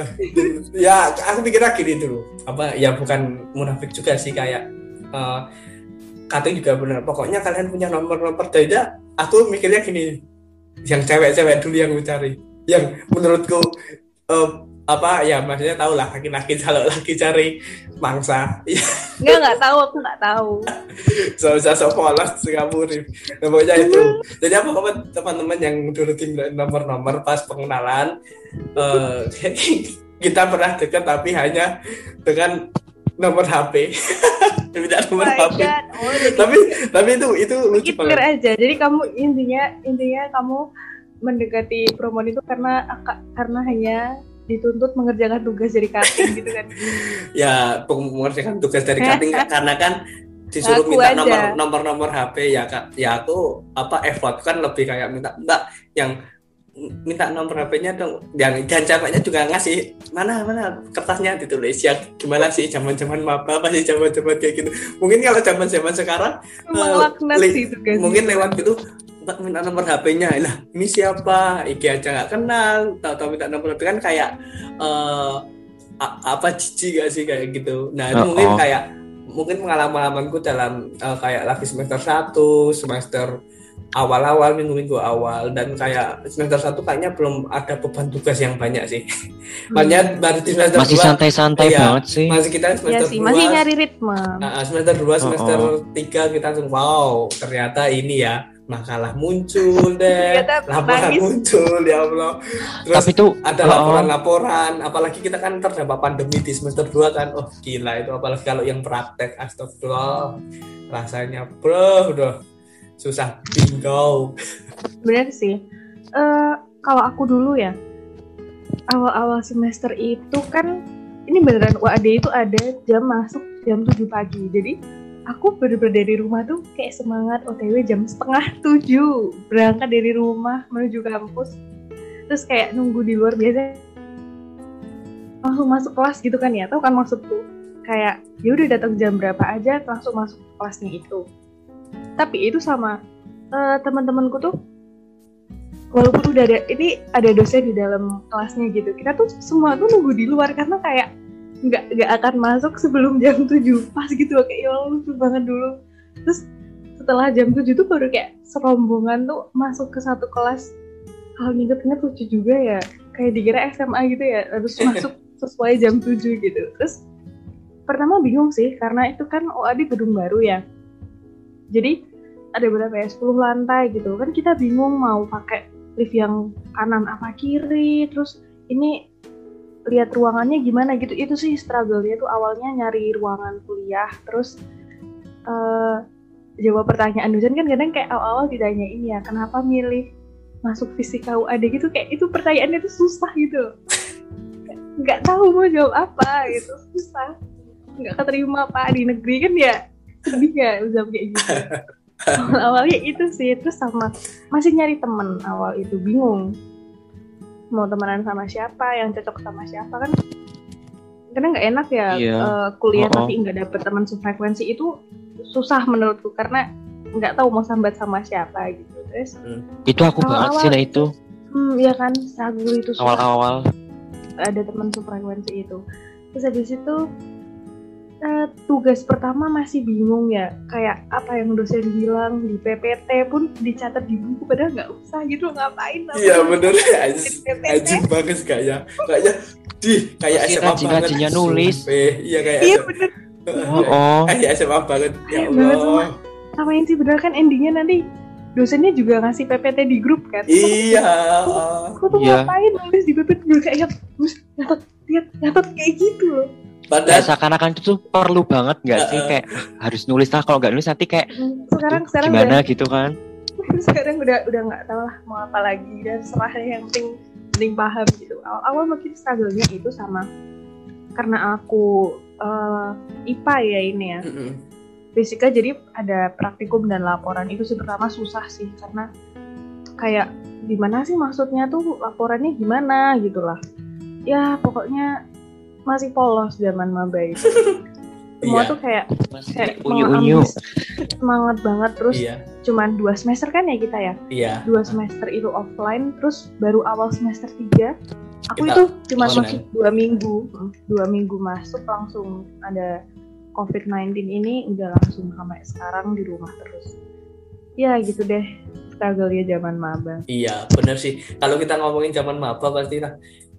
ya aku pikirnya gini dulu apa ya bukan munafik juga sih kayak uh, katanya juga benar pokoknya kalian punya nomor-nomor jadinya aku mikirnya gini yang cewek-cewek dulu yang mencari yang menurutku uh, apa ya maksudnya tahu lah laki-laki kalau lagi cari mangsa. Nggak nggak tahu aku nggak tahu. So bisa so polos singapura nah, pokoknya itu. Jadi apa teman-teman yang dulu tinggal nomor-nomor pas pengenalan uh, kita pernah dekat tapi hanya dengan nomor HP tidak nomor oh HP oh, tapi tapi itu itu lucu banget. aja. Jadi kamu intinya intinya kamu mendekati promo itu karena karena hanya dituntut mengerjakan tugas dari cutting gitu kan? Ya mengerjakan tugas dari cutting karena kan disuruh aku minta aja. nomor nomor nomor HP ya kak. Ya aku apa effort kan lebih kayak minta enggak yang minta nomor HP-nya dong. Yang dan capeknya juga ngasih mana mana kertasnya? Ditulis. Ya gimana sih zaman zaman maba pasti zaman zaman kayak gitu? Mungkin kalau zaman zaman sekarang uh, le mungkin lewat gitu minta nomor HP-nya lah ini siapa? Iki aja nggak kenal. Tahu-tahu minta nomor HP kan kayak uh, apa cici gak sih? Kayak gitu. Nah itu oh, mungkin oh. kayak mungkin pengalaman-pengalamanku dalam uh, kayak lagi semester 1 semester awal-awal minggu-minggu awal dan kayak semester satu kayaknya belum ada beban tugas yang banyak sih. Hmm. Makanya baru di semester masih santai-santai iya, banget sih. Masih kita semester ya sih, masih nyari ritme. Nah, semester 2, semester oh, oh. 3 kita langsung wow, ternyata ini ya makalah muncul deh, laporan muncul ya Allah. Terus Tapi itu ada laporan-laporan, apalagi kita kan terdapat pandemi di semester 2 kan. Oh, gila itu apalagi kalau yang praktek astagfirullah. Rasanya bro udah susah bingung. Benar sih. Uh, kalau aku dulu ya, awal-awal semester itu kan ini beneran UAD itu ada jam masuk jam 7 pagi. Jadi aku bener-bener dari rumah tuh kayak semangat OTW jam setengah tujuh berangkat dari rumah menuju kampus terus kayak nunggu di luar biasa langsung masuk kelas gitu kan ya tau kan maksudku kayak ya udah datang jam berapa aja langsung masuk kelasnya itu tapi itu sama uh, teman-temanku tuh walaupun udah ada ini ada dosen di dalam kelasnya gitu kita tuh semua tuh nunggu di luar karena kayak nggak nggak akan masuk sebelum jam 7 pas gitu kayak ya lucu banget dulu. Terus setelah jam 7 tuh baru kayak serombongan tuh masuk ke satu kelas. Kalau inget-inget lucu juga ya kayak dikira SMA gitu ya harus masuk sesuai jam 7 gitu. Terus pertama bingung sih karena itu kan OAD gedung baru ya jadi ada berapa ya 10 lantai gitu. Kan kita bingung mau pakai lift yang kanan apa kiri terus ini lihat ruangannya gimana gitu. Itu sih struggle-nya tuh. Awalnya nyari ruangan kuliah terus uh, jawab pertanyaan dosen. Kan kadang kayak awal-awal ditanyain ya kenapa milih masuk fisika UAD gitu. Kayak itu pertanyaannya tuh susah gitu. Nggak tahu mau jawab apa gitu. Susah. Nggak keterima pak di negeri. Kan ya sedih ya jawab kayak gitu. Awal-awalnya itu sih terus sama masih nyari temen awal itu bingung. Mau temenan sama siapa yang cocok sama siapa kan karena nggak enak ya yeah. uh, kuliah oh, oh. tapi nggak dapet teman sefrekuensi itu susah menurutku karena nggak tahu mau sambat sama siapa gitu. Terus hmm. itu aku awal, banget sih nah itu. Hmm, ya kan ragu itu awal-awal. Ada teman sefrekuensi itu. Terus habis itu uh, tugas pertama masih bingung ya. Kayak apa yang dosen bilang di PPT pun dicatat di buku padahal nggak usah gitu ngapain iya bener. Aja banget kayaknya. Kayaknya di kayak SMA banget. nulis. Iya kayak iya bener. Oh, oh. kayak SMA banget. Ya Allah. sama yang sih bener kan endingnya nanti dosennya juga ngasih PPT di grup kan? Iya. Aku tuh iya. ngapain nulis di PPT juga kayak nyatet lihat nyatet kayak gitu loh Padahal seakan-akan itu tuh perlu banget nggak uh, sih kayak harus nulis lah kalau nggak nulis nanti kayak sekarang sekarang gimana udah, gitu kan? sekarang udah udah nggak tahu lah mau apa lagi dan serah yang penting penting paham gitu. Awal, awal mungkin struggle-nya itu sama karena aku uh, IPA ya ini ya. Mm -hmm. fisika jadi ada praktikum dan laporan. Itu sih pertama susah sih karena kayak gimana sih maksudnya tuh laporannya gimana gitulah ya pokoknya masih polos zaman maba itu. Semua iya. tuh kayak masih kayak unyu unyu semangat banget. Terus iya. cuman dua semester kan ya kita ya? Iya. dua semester itu offline terus baru awal semester tiga. Aku kita itu cuma masuk dua minggu. Dua minggu masuk langsung ada COVID-19 ini udah langsung sampai sekarang di rumah terus. Ya gitu deh struggle ya zaman maba. Iya bener sih. Kalau kita ngomongin zaman maba pasti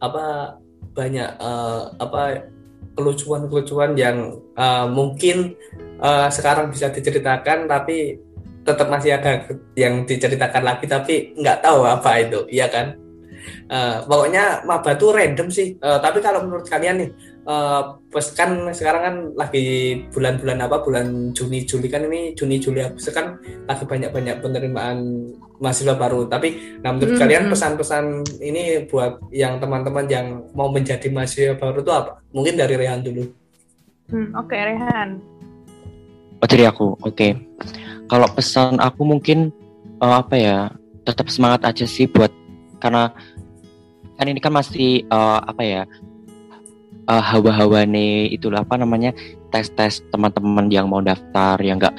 apa banyak uh, apa kelucuan-kelucuan yang uh, mungkin uh, sekarang bisa diceritakan tapi tetap masih ada yang diceritakan lagi tapi nggak tahu apa itu iya kan uh, pokoknya maba tuh random sih. Uh, tapi kalau menurut kalian nih uh, kan sekarang kan lagi bulan-bulan apa bulan Juni Juli kan ini Juni Juli Agustus kan lagi banyak-banyak penerimaan mahasiswa baru. Tapi nah menurut hmm, kalian hmm. pesan-pesan ini buat yang teman-teman yang mau menjadi mahasiswa baru itu apa? Mungkin dari Rehan dulu. Hmm, oke okay, Rehan. Oh dari aku oke. Okay. kalau pesan aku mungkin uh, apa ya tetap semangat aja sih buat karena kan ini kan masih uh, apa ya uh, hawa-hawa nih itulah apa namanya tes-tes teman-teman yang mau daftar yang enggak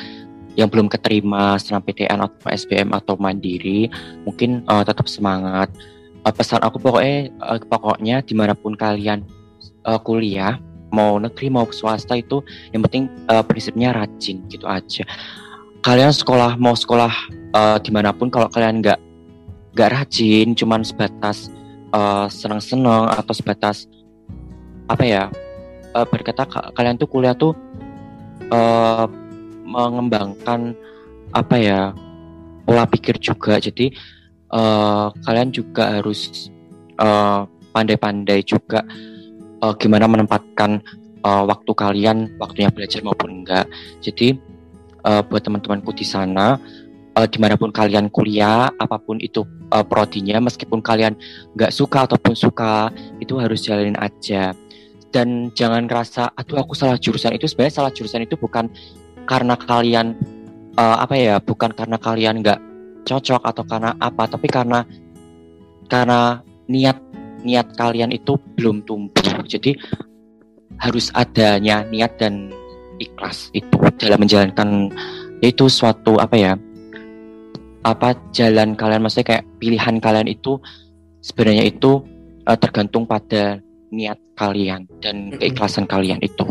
yang belum keterima senam PTN atau SBM atau mandiri mungkin uh, tetap semangat. Uh, pesan aku pokoknya uh, pokoknya di mana pun kalian uh, kuliah mau negeri mau swasta itu yang penting uh, prinsipnya rajin gitu aja. Kalian sekolah mau sekolah uh, di mana pun kalau kalian nggak nggak rajin cuman sebatas uh, senang-senang atau sebatas apa ya uh, berkata kalian tuh kuliah tuh uh, mengembangkan apa ya pola pikir juga. Jadi uh, kalian juga harus pandai-pandai uh, juga uh, gimana menempatkan uh, waktu kalian waktunya belajar maupun enggak. Jadi uh, buat teman-temanku di sana uh, di mana pun kalian kuliah apa pun itu uh, prodinya meskipun kalian nggak suka ataupun suka itu harus jalanin aja. Dan jangan ngerasa aduh aku salah jurusan. Itu sebenarnya salah jurusan itu bukan karena kalian uh, apa ya bukan karena kalian nggak cocok atau karena apa tapi karena karena niat niat kalian itu belum tumbuh. Jadi harus adanya niat dan ikhlas itu dalam menjalankan itu suatu apa ya apa jalan kalian maksudnya kayak pilihan kalian itu sebenarnya itu uh, tergantung pada niat kalian dan keikhlasan kalian itu.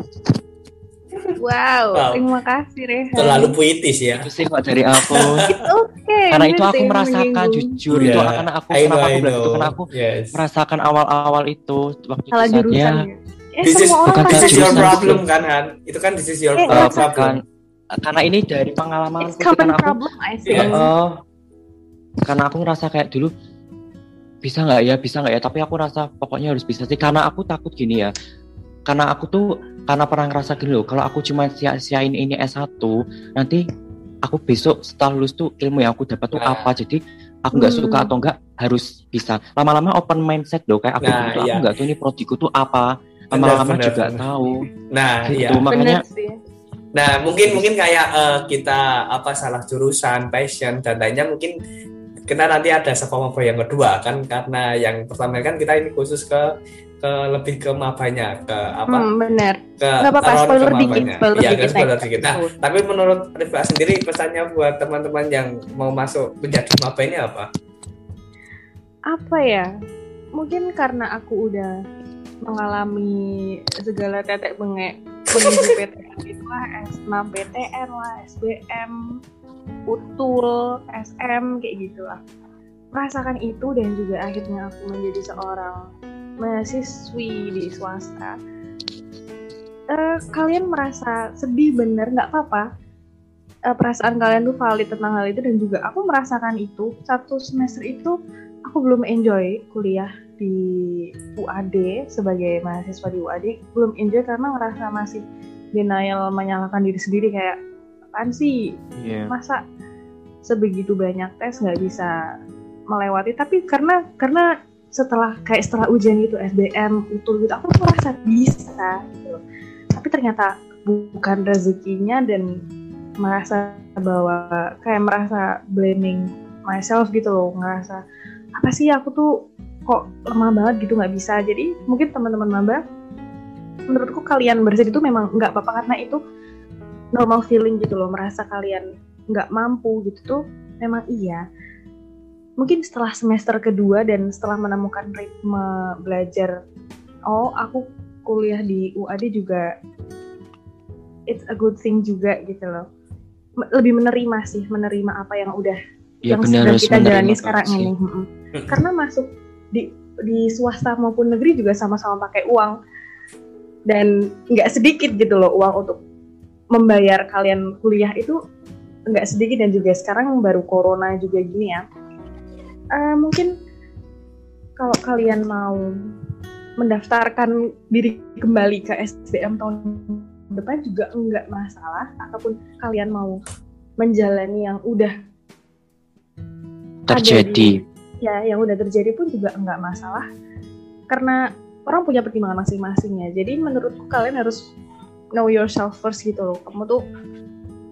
Wow, Wow. terima kasih Rehan. Terlalu puitis ya. Itu sih kok dari aku. Oke. karena itu aku merasakan menyinggung. jujur itu Iya, karena aku I know, kenapa aku bilang itu karena aku Yes. merasakan awal-awal itu waktu Salah itu saat jurusan ya ya. Eh, This is, bukan this is your problem itu. kan Han? Itu kan this is your Eh, eh, problem. bukan karena ini dari pengalaman It's aku common karena aku problem, I think. Iya. eh, karena aku ngerasa kayak dulu bisa nggak ya bisa nggak ya tapi aku rasa pokoknya harus bisa sih karena aku takut gini ya karena aku tuh karena pernah ngerasa gini loh kalau aku cuma sia-siain ini S1 nanti aku besok setelah lulus tuh ilmu yang aku dapat tuh Nah. apa jadi aku nggak Hmm. suka atau enggak harus bisa lama-lama open mindset loh kayak aku Nah, tuh iya. aku nggak tahu ini prodiku tuh apa lama-lama juga benar. tahu Nah, gitu iya. makanya Bener sih. Nah, mungkin mungkin kayak eh, kita apa salah jurusan, passion dan lainnya mungkin kita nanti ada sama yang kedua kan karena yang pertama kan kita ini khusus ke ke lebih ke mabanya ke apa Hmm, bener. ke apa-apa, spoiler ke dikit, mabanya. spoiler Iya, dikit spoiler dikit. Nah, tapi menurut Rifka sendiri pesannya buat teman-teman yang mau masuk menjadi maba ini apa? Apa ya? Mungkin karena aku udah mengalami segala tetek bengek menuju PTN itu lah S6 PTN lah SBM utul SM kayak gitulah merasakan itu dan juga akhirnya aku menjadi seorang mahasiswi di swasta. Eh, kalian merasa sedih bener nggak apa-apa. Eh, perasaan kalian tuh valid tentang hal itu dan juga aku merasakan itu. Satu semester itu aku belum enjoy kuliah di UAD sebagai mahasiswa di UAD belum enjoy karena ngerasa masih denial menyalahkan diri sendiri kayak apaan sih? Iya. masa sebegitu banyak tes nggak bisa melewati? Tapi karena karena setelah kayak setelah ujian gitu SBM utul gitu aku merasa bisa gitu tapi ternyata bukan rezekinya dan merasa bahwa kayak merasa blaming myself gitu loh ngerasa apa sih aku tuh kok lemah banget gitu nggak bisa. Jadi mungkin teman-teman maba menurutku kalian bersedih itu memang nggak apa-apa karena itu normal feeling gitu loh merasa kalian nggak mampu gitu tuh memang iya. Mungkin setelah semester kedua dan setelah menemukan ritme belajar oh aku kuliah di UAD juga it's a good thing juga gitu loh. Lebih menerima sih menerima apa yang udah Ya yang harus kita jalani sekarang sih. ini karena masuk di di swasta maupun negeri juga sama-sama pakai uang. Dan nggak sedikit gitu loh uang untuk membayar kalian kuliah itu nggak sedikit. Dan juga sekarang baru corona juga gini ya. Eh, mungkin kalau kalian mau mendaftarkan diri kembali ke SBM tahun depan juga enggak masalah. Ataupun kalian mau menjalani yang udah terjadi. di- ya yang udah terjadi pun juga enggak masalah. Karena orang punya pertimbangan masing-masing ya jadi menurutku kalian harus know yourself first gitu loh. Kamu tuh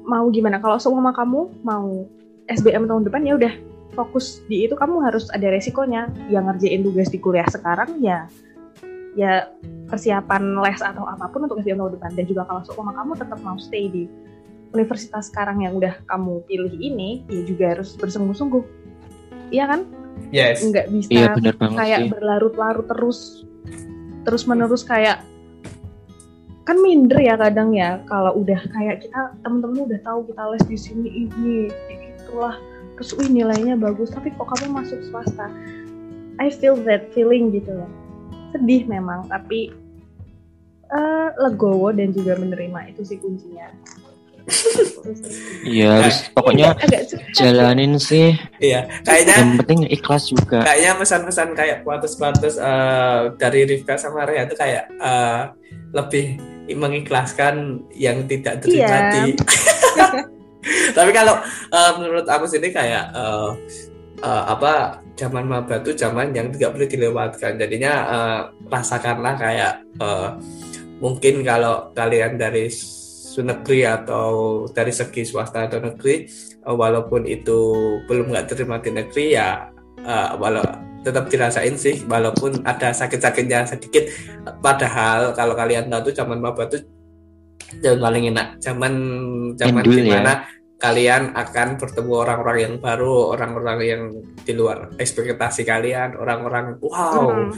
mau gimana? Kalau seumpama kamu mau SBM tahun depan ya udah fokus di itu. Kamu harus ada resikonya. Yang ngerjain tugas di kuliah sekarang ya ya persiapan les atau apa pun untuk SBM tahun depan. Dan juga kalau seumpama kamu tetap mau stay di universitas sekarang yang udah kamu pilih ini ya juga harus bersungguh-sungguh. Iya kan Yes. nggak bisa iya benar banget kayak sih. berlarut-larut terus terus menerus kayak kan minder ya kadang ya kalau udah kayak kita temen-temen udah tahu kita les di sini ini itulah. Terus wih nilainya bagus tapi kok kamu masuk swasta? I feel that feeling gitu loh. Sedih memang tapi eh, legowo dan juga menerima itu sih kuncinya iya harus pokoknya jalanin sih Iya, kayaknya yang penting ikhlas juga kayaknya pesan-pesan kayak kuatus-kuatus eh, dari Rifka sama Rea itu kayak eh, lebih mengikhlaskan yang tidak Iya. terjadi. Tapi kalau eh, menurut aku sini kayak eh, eh, apa zaman maba itu zaman yang tidak boleh dilewatkan. Jadinya eh, rasakanlah kayak eh, mungkin kalau kalian dari negeri atau dari segi swasta atau negeri eh, walaupun itu belum nggak terima di negeri ya eh, walau tetap dirasain sih walaupun ada sakit-sakitnya sedikit padahal kalau kalian tahu tuh zaman maba tuh zaman paling enak zaman zaman Endul ya. kalian akan bertemu orang-orang yang baru, orang-orang yang di luar ekspektasi kalian, orang-orang wow. Hmm.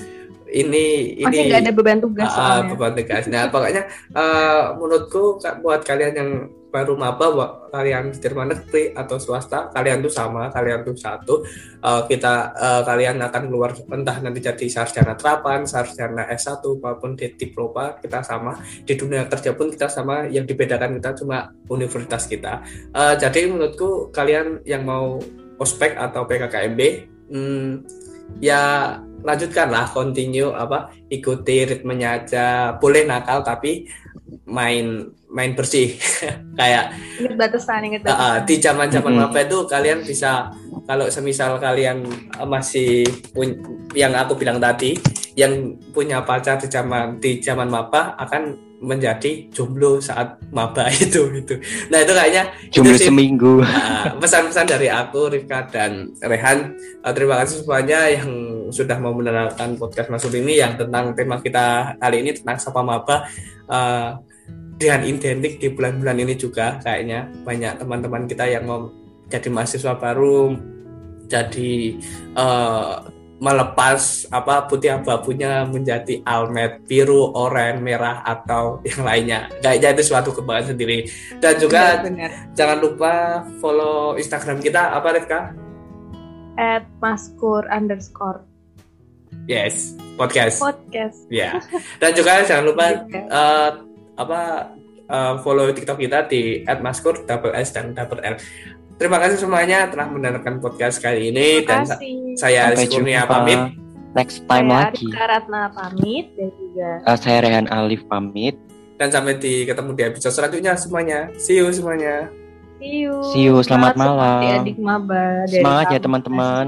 Ini ini Masih nggak ada beban tugas. Uh, beban tugas. Nah, pokoknya uh, menurutku buat kalian yang baru maba kalian Jerman negeri atau swasta kalian tuh sama kalian tuh satu uh, kita uh, kalian akan keluar entah nanti jadi sarjana terapan sarjana S1 maupun di diploma kita sama di dunia kerja pun kita sama yang dibedakan kita cuma universitas kita uh, jadi menurutku kalian yang mau ospek atau PKKMB hmm, ya lanjutkanlah continue apa ikuti ritmenya aja boleh nakal tapi main main bersih kayak inget batasan inget batasan. Uh, di zaman zaman mm -hmm. itu kalian bisa kalau semisal kalian masih pun yang aku bilang tadi yang punya pacar di zaman di zaman maba akan menjadi jomblo saat maba itu itu. Nah itu kayaknya jomblo itu sih, seminggu. pesan-pesan dari aku Rika dan Rehan. Uh, terima kasih semuanya yang sudah mau mendengarkan podcast Masuk ini yang tentang tema kita kali ini tentang sapa maba. Uh, dengan identik di bulan-bulan ini juga kayaknya banyak teman-teman kita yang mau jadi mahasiswa baru jadi uh, melepas apa putih abu-abunya menjadi almet biru oranye merah atau yang lainnya kayaknya itu suatu kebanggaan sendiri dan juga benar, benar. jangan lupa follow Instagram kita apa Rika? at maskur underscore yes podcast podcast ya yeah. dan juga jangan lupa uh, apa uh, follow TikTok kita di @maskur double S dan double L. Terima kasih semuanya telah mendengarkan podcast kali ini Terima dan saya Aris Kurnia pamit. Next time saya lagi. Saya Ratna pamit dan juga uh, saya Rehan Alif pamit. Dan sampai di ketemu di episode selanjutnya semuanya. See you semuanya. See you. See you. Selamat, Selamat malam. Adik maba. Semangat ya teman-teman.